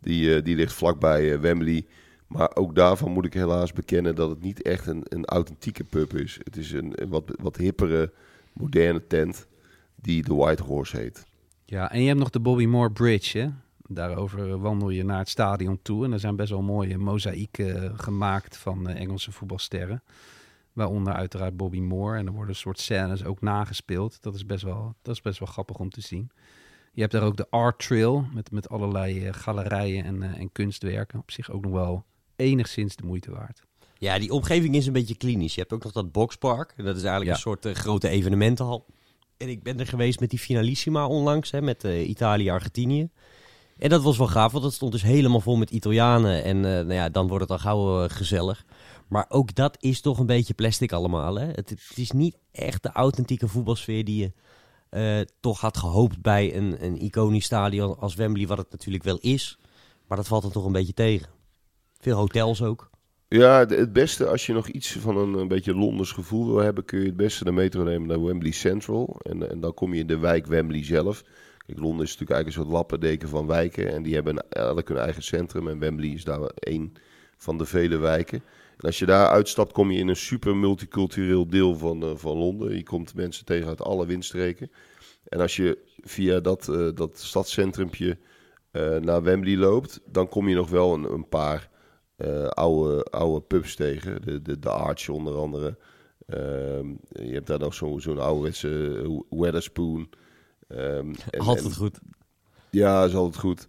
Die, die ligt vlakbij eh, Wembley. Maar ook daarvan moet ik helaas bekennen dat het niet echt een, een authentieke pub is. Het is een, wat, wat hippere, moderne tent die de White Horse heet.
Ja, en je hebt nog de Bobby Moore Bridge, hè? Daarover wandel je naar het stadion toe. En er zijn best wel mooie mozaïeken eh, gemaakt van eh, Engelse voetbalsterren. Waaronder uiteraard Bobby Moore. En er worden een soort scènes ook nagespeeld. Dat is best wel, dat is best wel grappig om te zien. Je hebt daar ook de Art Trail met, met allerlei eh, galerijen en, en kunstwerken. Op zich ook nog wel enigszins de moeite waard.
Ja, die omgeving is een beetje klinisch. Je hebt ook nog dat boxpark. En dat is eigenlijk
Ja.
een soort eh, grote evenementenhal. En ik ben er geweest met die finalissima onlangs, hè, met eh, Italië-Argentinië. En dat was wel gaaf, want dat stond dus helemaal vol met Italianen. En eh, nou ja, dan wordt het al gauw gezellig. Maar ook dat is toch een beetje plastic allemaal. Hè? Het, het is niet echt de authentieke voetbalsfeer die je toch had gehoopt bij een, een iconisch stadion als Wembley, wat het natuurlijk wel is. Maar dat valt er toch een beetje tegen. Veel hotels ook.
Ja, het beste als je nog iets van een, een beetje Londens gevoel wil hebben, kun je het beste de metro nemen naar Wembley Central. En, en dan kom je in de wijk Wembley zelf. Kijk, Londen is natuurlijk eigenlijk een soort lappendeken van wijken. En die hebben elk hun eigen centrum. En Wembley is daar één van de vele wijken. En als je daar uitstapt, kom je in een super multicultureel deel van, eh, van Londen. Je komt mensen tegen uit alle windstreken. En als je via dat, eh dat stadscentrumpje eh, naar Wembley loopt, dan kom je nog wel een, een paar eh, oude, oude pubs tegen. De, de, de Arch onder andere. Ehm, je hebt daar nog zo- zo'n ouderwetse eh, Weatherspoon. Ehm, en-
Altijd
en-
goed.
ja, is altijd goed.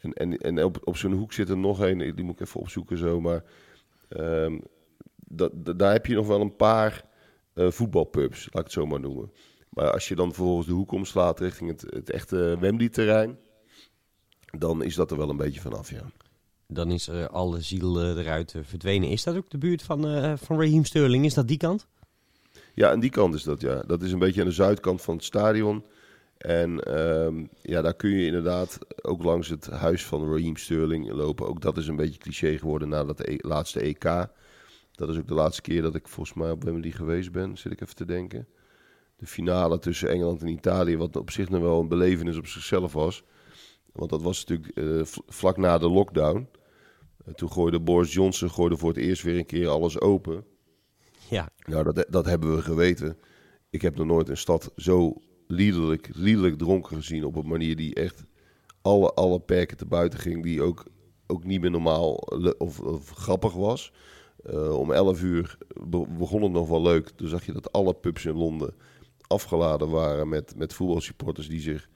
En, en, en op, op zo'n hoek zit er nog een, die moet ik even opzoeken zo, maar ehm, dat, dat- daar heb je nog wel een paar eh, voetbalpubs, laat ik het zo maar noemen. Maar als je dan vervolgens de hoek omslaat richting het, het echte Wembley-terrein, dan is dat er wel een beetje vanaf, ja.
Dan is er alle ziel eh, eruit eh, verdwenen. Is dat ook de buurt van, eh van Raheem Sterling? Is dat die kant?
Ja, aan die kant is dat, ja. Dat is een beetje aan de zuidkant van het stadion. En ehm, ja, daar kun je inderdaad ook langs het huis van Raheem Sterling lopen. Ook dat is een beetje cliché geworden na dat e- laatste EK. Dat is ook de laatste keer dat ik volgens mij op Wembley geweest ben, zit ik even te denken. De finale tussen Engeland en Italië, wat op zich nog wel een belevenis op zichzelf was. Want dat was natuurlijk eh, vlak na de lockdown. Toen gooide Boris Johnson gooide voor het eerst weer een keer alles open.
Ja,
Nou, dat, dat hebben we geweten. Ik heb nog nooit een stad zo liederlijk, liederlijk dronken gezien. Op een manier die echt alle, alle perken te buiten ging. Die ook, ook niet meer normaal of, of grappig was. Eh, om 11 uur be- begon het nog wel leuk. Toen zag je dat alle pubs in Londen afgeladen waren met, met voetbalsupporters die zich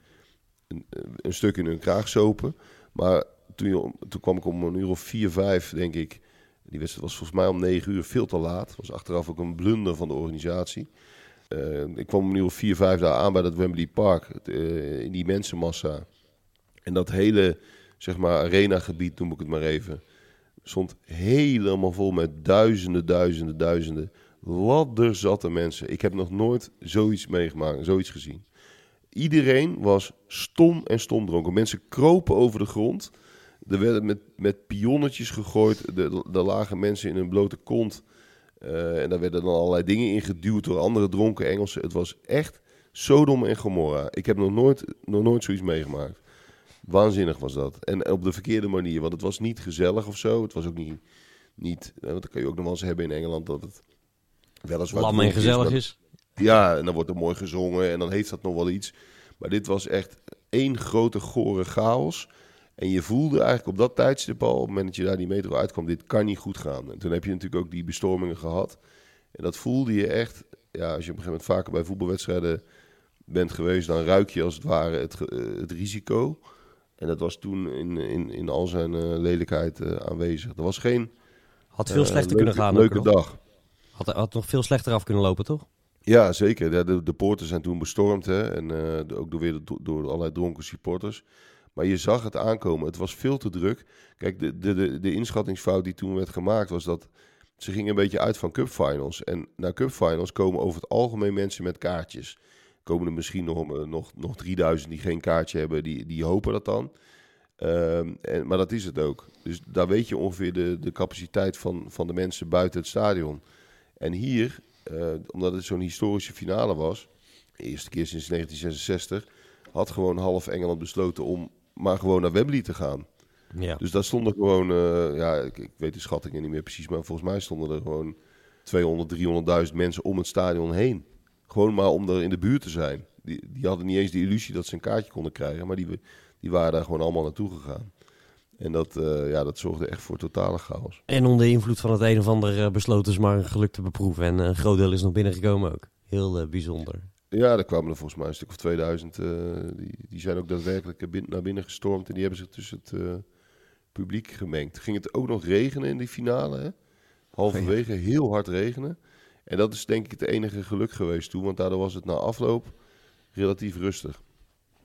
een, een stuk in hun kraag zopen. Maar toen, kwam ik om een uur of vier, vijf, denk ik. Die wedstrijd was volgens mij om negen uur veel te laat. was achteraf ook een blunder van de organisatie. Eh, ik kwam om een uur of vier, vijf daar aan bij dat Wembley Park. eh, in die mensenmassa. En dat hele, zeg maar, arena-gebied, noem ik het maar even. Stond helemaal vol met duizenden, duizenden, duizenden. Ladderzatte mensen. Ik heb nog nooit zoiets meegemaakt, zoiets gezien. Iedereen was stom en stom dronken. Mensen kropen over de grond. Er werden met, met pionnetjes gegooid. Er, lagen mensen in hun blote kont. Eh, en daar werden dan allerlei dingen ingeduwd door andere dronken Engelsen. Het was echt Sodom en Gomorra. Ik heb nog nooit, nog nooit zoiets meegemaakt. Waanzinnig was dat. En op de verkeerde manier. Want het was niet gezellig of zo. Het was ook niet... niet eh, want dat kan je ook nog wel eens hebben in Engeland. Dat het weliswaar
Lam en gezellig is.
ja, en dan wordt er mooi gezongen en dan heeft dat nog wel iets. Maar dit was echt één grote gore chaos. En je voelde eigenlijk op dat tijdstip al, op het moment dat je daar die metro uitkwam, dit kan niet goed gaan. En toen heb je natuurlijk ook die bestormingen gehad. En dat voelde je echt, ja, als je op een gegeven moment vaker bij voetbalwedstrijden bent geweest, dan ruik je als het ware het, eh, het risico. En dat was toen in, in, in al zijn eh, lelijkheid eh, aanwezig. Er was geen
Had veel slechter
leuke,
kunnen gaan.
leuke
nog.
dag.
Had, had nog veel slechter af kunnen lopen, toch?
Ja, zeker. De, de, de poorten zijn toen bestormd. Hè? En ook door, weer door allerlei dronken supporters. Maar je zag het aankomen. Het was veel te druk. Kijk, de, de, de, de inschattingsfout die toen werd gemaakt was dat... Ze gingen een beetje uit van cupfinals. En naar cupfinals komen over het algemeen mensen met kaartjes. Komen er misschien nog, eh, nog, nog 3000 die geen kaartje hebben. Die, die hopen dat dan. Ehm, en, maar dat is het ook. Dus daar weet je ongeveer de, de capaciteit van, van de mensen buiten het stadion. En hier, eh, omdat het zo'n historische finale was, de eerste keer sinds 1966, had gewoon half Engeland besloten om maar gewoon naar Wembley te gaan.
Ja.
Dus daar stonden gewoon, eh, ja, ik, ik weet de schattingen niet meer precies, maar volgens mij stonden er gewoon 200, 300.000 mensen om het stadion heen. Gewoon maar om er in de buurt te zijn. Die, die hadden niet eens de illusie dat ze een kaartje konden krijgen, maar die, die waren daar gewoon allemaal naartoe gegaan. En dat, eh, ja, dat zorgde echt voor totale chaos.
En onder invloed van het een of ander eh, besloten ze maar een geluk te beproeven. En een groot deel is nog binnengekomen ook. Heel bijzonder.
Ja, er kwamen er volgens mij een stuk of 2000. eh, die, die zijn ook daadwerkelijk bin- naar binnen gestormd. En die hebben zich tussen het eh, publiek gemengd. Ging het ook nog regenen in die finale. Hè? Halverwege heel hard regenen. En dat is denk ik het enige geluk geweest toen. Want daardoor was het na afloop relatief rustig.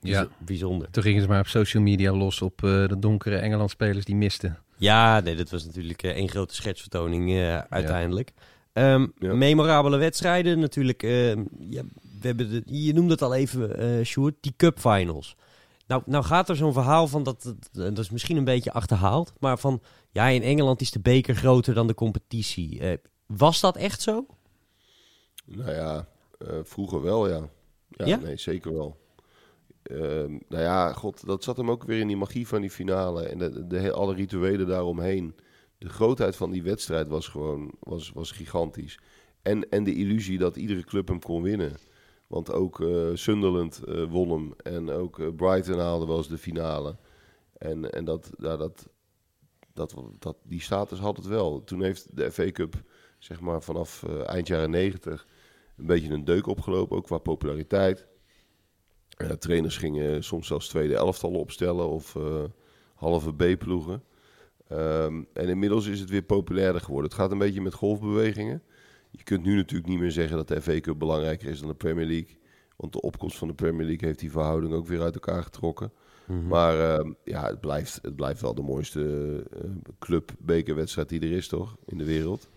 Ja,
Bijz- Bijzonder.
toen gingen ze maar op social media los op eh, de donkere Engeland-spelers die misten.
Ja, nee, dat was natuurlijk eh, één grote schetsvertoning eh, uiteindelijk. Ehm,
Ja.
Memorabele wedstrijden natuurlijk. ehm, ja, we hebben de, je noemde het al even, eh Sjoerd, die cup finals. Nou, nou gaat er zo'n verhaal van, dat, dat, dat is misschien een beetje achterhaald, maar van, ja, in Engeland is de beker groter dan de competitie. Eh, was dat echt zo?
Nou ja, eh, vroeger wel ja. Ja,
Ja?
nee, zeker wel. Ehm, nou ja, god, dat zat hem ook weer in die magie van die finale. En de, de, alle rituelen daaromheen. De grootheid van die wedstrijd was gewoon was, was gigantisch. En, en de illusie dat iedere club hem kon winnen. Want ook eh, Sunderland eh, won hem. En ook eh, Brighton haalde wel eens de finale. En, en dat, ja, dat, dat, dat, die status had het wel. Toen heeft de FA Cup, zeg maar vanaf eind jaren negentig, een beetje een deuk opgelopen, ook qua populariteit. Trainers gingen soms zelfs tweede elftallen opstellen of halve B-ploegen. Ehm, en inmiddels is het weer populairder geworden. Het gaat een beetje met golfbewegingen. Je kunt nu natuurlijk niet meer zeggen dat de FA Cup belangrijker is dan de Premier League. Want de opkomst van de Premier League heeft die verhouding ook weer uit elkaar getrokken. Maar ehm, ja, het blijft, het blijft wel de mooiste eh, club-bekerwedstrijd die er is, toch? In de wereld.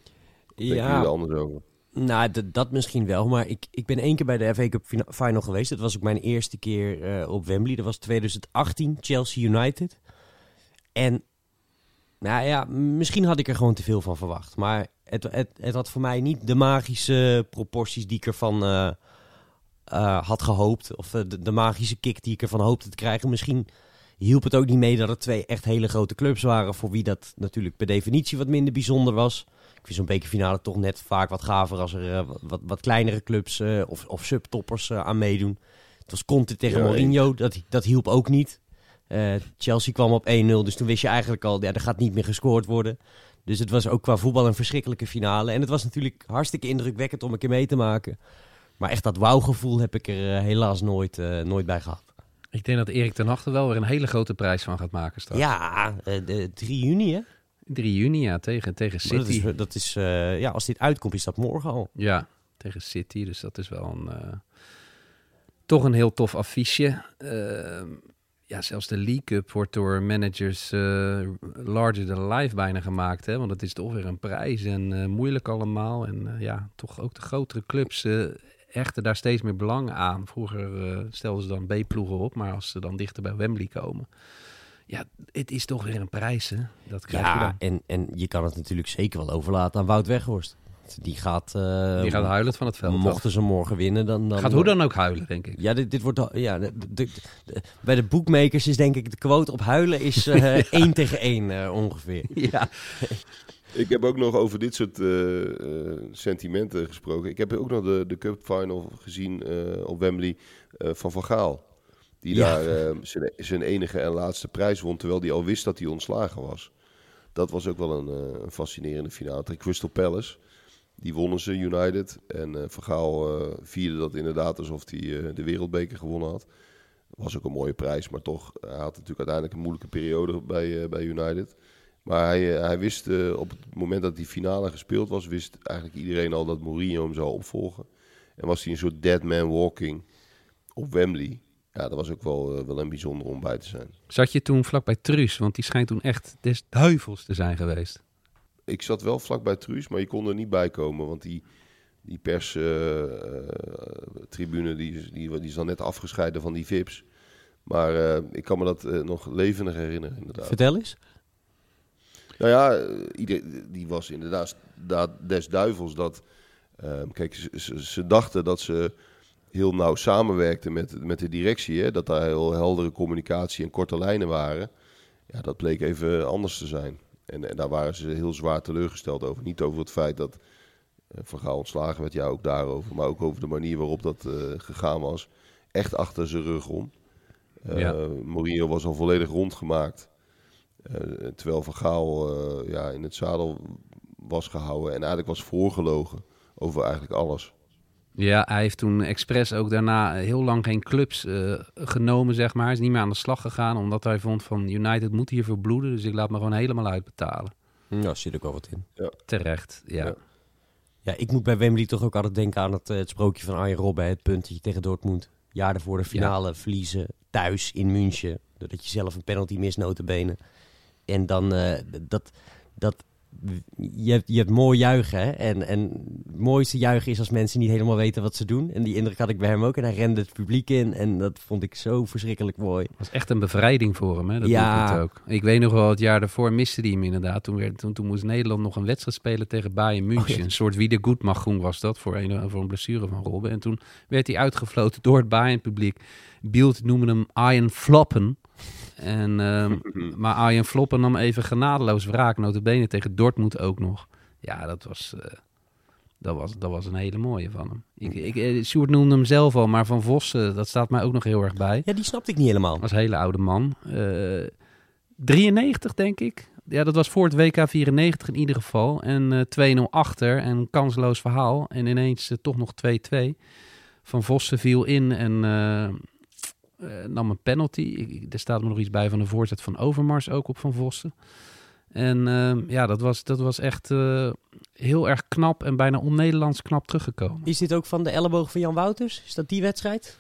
Jullie er anders over?
Nou, dat misschien wel. Maar ik, ik ben één keer bij de FA Cup fina- final geweest. Dat was ook mijn eerste keer eh, op Wembley. Dat was 2018, Chelsea United. En, nou ja, misschien had ik er gewoon te veel van verwacht. Maar het, het, het had voor mij niet de magische proporties die ik ervan eh, had gehoopt. Of eh, de, de magische kick die ik ervan hoopte te krijgen. Misschien hielp het ook niet mee dat het twee echt hele grote clubs waren. Voor wie dat natuurlijk per definitie wat minder bijzonder was. Ik vind zo'n bekerfinale toch net vaak wat gaver als er wat, wat kleinere clubs of, of subtoppers aan meedoen. Het was Conte tegen
Ja,
Mourinho, dat, dat hielp ook niet. Eh, Chelsea kwam op 1-0, dus toen wist je eigenlijk al, ja, er gaat niet meer gescoord worden. Dus het was ook qua voetbal een verschrikkelijke finale. En het was natuurlijk hartstikke indrukwekkend om een keer mee te maken. Maar echt dat wauwgevoel heb ik er eh, helaas nooit, eh, nooit bij gehad.
Ik denk dat Erik ten Hag wel weer een hele grote prijs van gaat maken straks.
Ja, de 3 juni hè?
3 juni, ja, tegen, tegen
Maar dat
City.
is, dat is ja, als dit uitkomt is dat morgen al.
Ja, tegen City. Dus dat is wel een, toch een heel tof affiche. Ja, zelfs de League Cup wordt door managers eh, larger than life bijna gemaakt. Hè? Want het is toch weer een prijs en eh, moeilijk allemaal. En eh, ja, toch ook de grotere clubs hechten daar steeds meer belang aan. Vroeger stelden ze dan B-ploegen op, maar als ze dan dichter bij Wembley komen... Ja, het is toch weer een prijs, hè? Dat krijg je
Ja,
dan.
en, en je kan het natuurlijk zeker wel overlaten aan Wout Weghorst. Die gaat, eh,
Die gaat huilend van het veld af.
mochten ze morgen winnen, dan... dan
Gaat hoe dan ook huilen, denk ik.
Ja, dit, dit wordt... Ja, de, de- de- bij de boekmakers is denk ik de quote op huilen is eh 1 tegen 1 eh, ongeveer.
Ja,
Ik heb ook nog over dit soort eh, eh, sentimenten gesproken. Ik heb ook nog de, de Cup Final gezien eh, op Wembley eh, van Van Gaal. Die
Ja.
daar eh, zijn, zijn enige en laatste prijs won, terwijl hij al wist dat hij ontslagen was. Dat was ook wel een, eh, een fascinerende finale. Tegen Crystal Palace. Die wonnen ze, United. En eh Van Gaal eh, vierde dat inderdaad alsof hij eh, de wereldbeker gewonnen had. Was ook een mooie prijs, maar toch, hij had natuurlijk uiteindelijk een moeilijke periode bij, eh, bij United. Maar hij, eh, hij wist eh, op het moment dat die finale gespeeld was, wist eigenlijk iedereen al dat Mourinho hem zou opvolgen. En was hij een soort dead man walking op Wembley. Ja, dat was ook wel, eh, wel een bijzonder om bij te zijn.
Zat je toen vlak bij Truus? Want die schijnt toen echt des duivels te zijn geweest.
Ik zat wel vlak bij Truus, maar je kon er niet bij komen, want die, die perstribune die, is- die, die is dan net afgescheiden van die VIP's. Maar eh, ik kan me dat eh, nog levendig herinneren, inderdaad.
Vertel eens.
Nou ja, eh, ieder, die was inderdaad da- des duivels dat... ehm, kijk, ze, ze, ze dachten dat ze heel nauw samenwerkten met, met de directie. Hè? Dat daar heel heldere communicatie en korte lijnen waren. Ja, dat bleek even anders te zijn. En, en daar waren ze heel zwaar teleurgesteld over. Niet over het feit dat eh, Van Gaal ontslagen werd, ja ook daarover. Maar ook over de manier waarop dat eh, gegaan was. Echt achter zijn rug om. Eh
Ja.
Mourinho was al volledig rondgemaakt. Eh, terwijl Van Gaal eh, ja, in het zadel was gehouden en eigenlijk was voorgelogen over eigenlijk alles.
Ja, hij heeft toen expres ook daarna heel lang geen clubs eh, genomen, zeg maar. Hij is niet meer aan de slag gegaan, omdat hij vond van United moet hiervoor bloeden. Dus ik laat me gewoon helemaal uitbetalen.
Ja, zit ook wel wat in.
Terecht, ja.
Ja.
Ja, ik moet bij Wembley toch ook altijd denken aan het, eh, het sprookje van Arjen Robben. Het puntje tegen Dortmund. Jaar ervoor de finale verliezen. Thuis in München. Doordat je zelf een penalty mist, notabene. En dan eh, dat... dat je, hebt, je hebt mooi juichen, hè? En, en het mooiste juichen is als mensen niet helemaal weten wat ze doen. En die indruk had ik bij hem ook. En hij rende het publiek in. En dat vond ik zo verschrikkelijk mooi.
was echt een bevrijding voor hem, hè? Dat
Ja.
doelpunt ook. Ik weet nog wel, het jaar daarvoor miste hij hem inderdaad. Toen, werd, toen, toen moest Nederland nog een wedstrijd spelen tegen Bayern München.
Oh, ja.
Een soort wie de Goedmachoen was dat, voor een, voor een blessure van Robben. En toen werd hij uitgefloten door het Bayern-publiek. Beeld noemde hem Iron Floppen. En, ehm, maar Arjen Floppen nam even genadeloos wraak, notabene tegen Dortmund ook nog. Ja, dat was, eh, dat was, dat was een hele mooie van hem. Ik, ik, eh, Sjoerd noemde hem zelf al, maar Van Vossen, dat staat mij ook nog heel erg bij.
Ja, die snapte ik niet helemaal.
Als hele oude man. Eh 93, denk ik. Ja, dat was voor het WK 94 in ieder geval. En eh 2-0 achter en een kansloos verhaal. En ineens eh, toch nog 2-2. Van Vossen viel in en eh, eh, nam een penalty. Ik, er staat me nog iets bij van de voorzet van Overmars ook op Van Vossen. En eh, ja, dat was, dat was echt eh, heel erg knap en bijna on-Nederlands knap teruggekomen.
Is dit ook van de elleboog van Jan Wouters? Is dat die wedstrijd?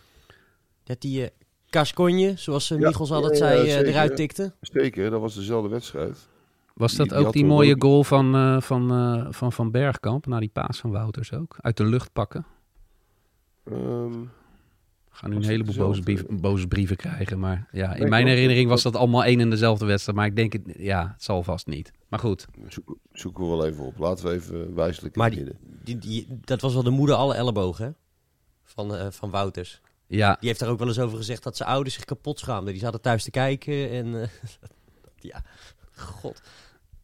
Dat die eh Casconje, zoals uh,
Ja,
Michels altijd
ja, ja,
zei, eh,
zeker.
eruit tikte?
Zeker, dat was dezelfde wedstrijd.
Was dat
die
ook die mooie
ook-
goal van, eh, van, eh, van Van Bergkamp, na die paas van Wouters ook? Uit de lucht pakken.
Ehm,
We gaan nu een heleboel boze, brief- boze brieven krijgen. Maar ja, in mijn herinnering was dat allemaal één en dezelfde wedstrijd. Maar ik denk, het, ja, het zal vast niet. Maar goed,
zoek, zoeken we wel even op. Laten we even wijselijk
Maar die,
midden.
die, die, dat was wel de moeder alle ellebogen, hè? Van, eh, van Wouters.
ja,
Die heeft daar ook wel eens over gezegd dat zijn ouders zich kapot schaamden. Die zaten thuis te kijken en... eh, ja, god.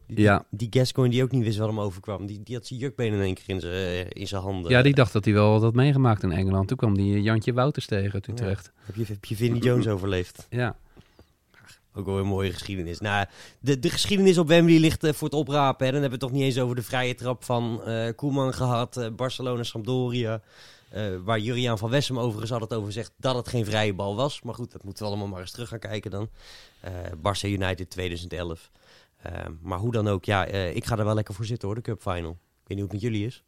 Die,
Ja.
die Gascoigne die ook niet wist wat hem overkwam. Die, die had zijn jukbeen in één keer in zijn, eh, in zijn handen.
ja, die dacht dat hij wel wat had meegemaakt in Engeland. Toen kwam die Jantje Wouters tegen uit Utrecht.
Heb je, heb je Vinnie Jones overleefd?
Ja,
Ook wel een mooie geschiedenis. Nou, de, de geschiedenis op Wembley ligt eh, voor het oprapen. Hè. Dan hebben we het toch niet eens over de vrije trap van eh Koeman gehad. eh, Barcelona, Sampdoria. Eh, waar Juriaan van Wessem overigens altijd over zegt dat het geen vrije bal was. Maar goed, dat moeten we allemaal maar eens terug gaan kijken dan. Eh Barca United 2011. Eh, maar hoe dan ook, ja, eh, ik ga er wel lekker voor zitten hoor, de Cup Final. Ik weet niet hoe het met jullie is.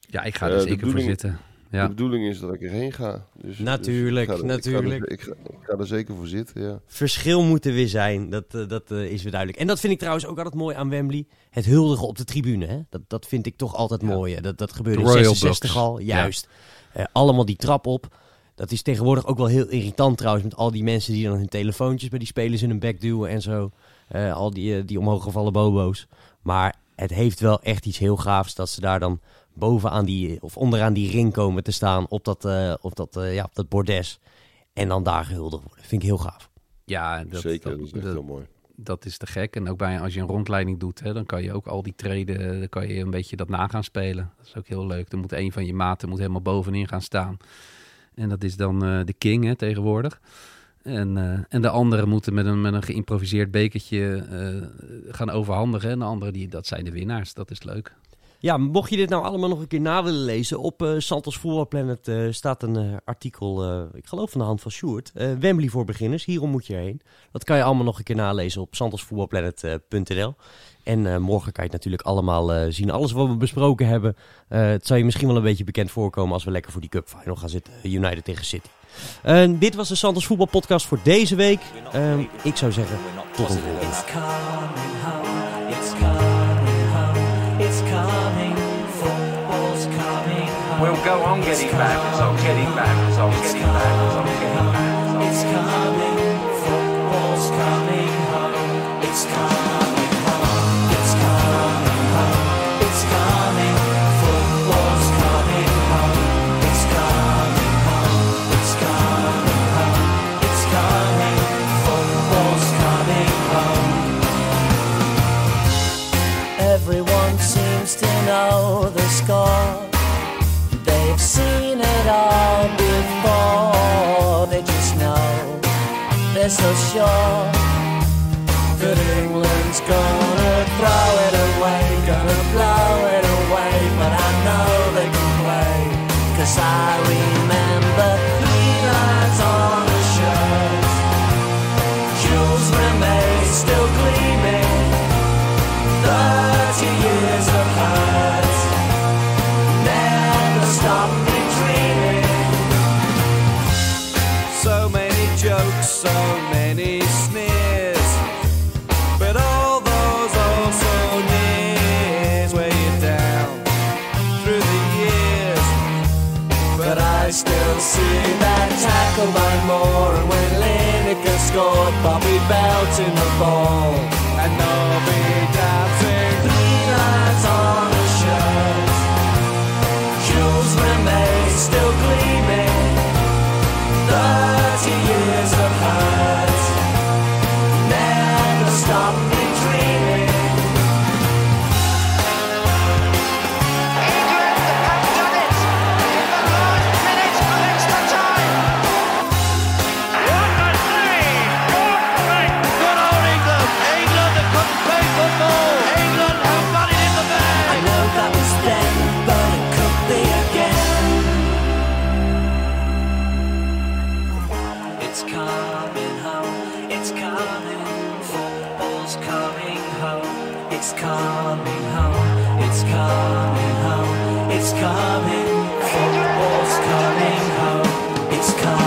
Ja, ik ga
Eh,
er
de
zeker voor zitten.
De
Ja.
bedoeling is dat ik erheen ga. Dus,
Natuurlijk,
dus ik ga er-
natuurlijk.
Ik ga, er, ik, ga, ik ga er zeker voor zitten, ja.
Verschil moet er weer zijn, dat, eh, dat eh, is weer duidelijk. En dat vind ik trouwens ook altijd mooi aan Wembley. Het huldigen op de tribune, hè? Dat, dat vind ik toch altijd
Ja.
mooi. hè. Dat, dat gebeurde in
Royal
66
Blocks.
al, juist. Eh, allemaal die trap op. Dat is tegenwoordig ook wel heel irritant trouwens, met al die mensen die dan hun telefoontjes bij die spelers in hun bek duwen en zo. Eh, al die, eh, die omhooggevallen bobo's. Maar het heeft wel echt iets heel gaafs dat ze daar dan bovenaan die, of onderaan die ring komen te staan op dat, eh, op dat, eh, ja, op dat bordes. En dan daar gehuldigd worden. Vind ik heel gaaf.
Ja, dat,
zeker,
dat,
dat is echt
dat-
heel mooi.
dat is te gek. En ook bij, als je een rondleiding doet, hè, dan kan je ook al die treden, dan kan je een beetje dat na gaan spelen. Dat is ook heel leuk. Dan moet een van je maten moet helemaal bovenin gaan staan. En dat is dan eh, de king hè, tegenwoordig. En, eh, en de anderen moeten met een, met een geïmproviseerd bekertje eh, gaan overhandigen. En de anderen, die, dat zijn de winnaars. Dat is leuk.
Ja, mocht je dit nou allemaal nog een keer na willen lezen, op eh Santos Voetbal Planet staat een artikel, ik geloof van de hand van Sjoerd, Wembley voor beginners, hierom moet je heen. Dat kan je allemaal nog een keer nalezen op santosvoetbalplanet.nl. En morgen kan je het natuurlijk allemaal zien. Alles wat we besproken hebben, het zal je misschien wel een beetje bekend voorkomen als we lekker voor die Cup Final gaan zitten, United tegen City. Eh, dit was de Santos Voetbal Podcast voor deze week. Eh, ik zou zeggen, tot een.
We'll go on getting back, as I'm getting back, as I'm getting back, I'm getting back,
score. They've seen it all before. They just know they're so sure that England's gonna throw it away, gonna blow it away. But I know they can play, cause I remember scored Bobby belting the ball It's coming home, it's coming home, it's coming, football's coming home, it's coming.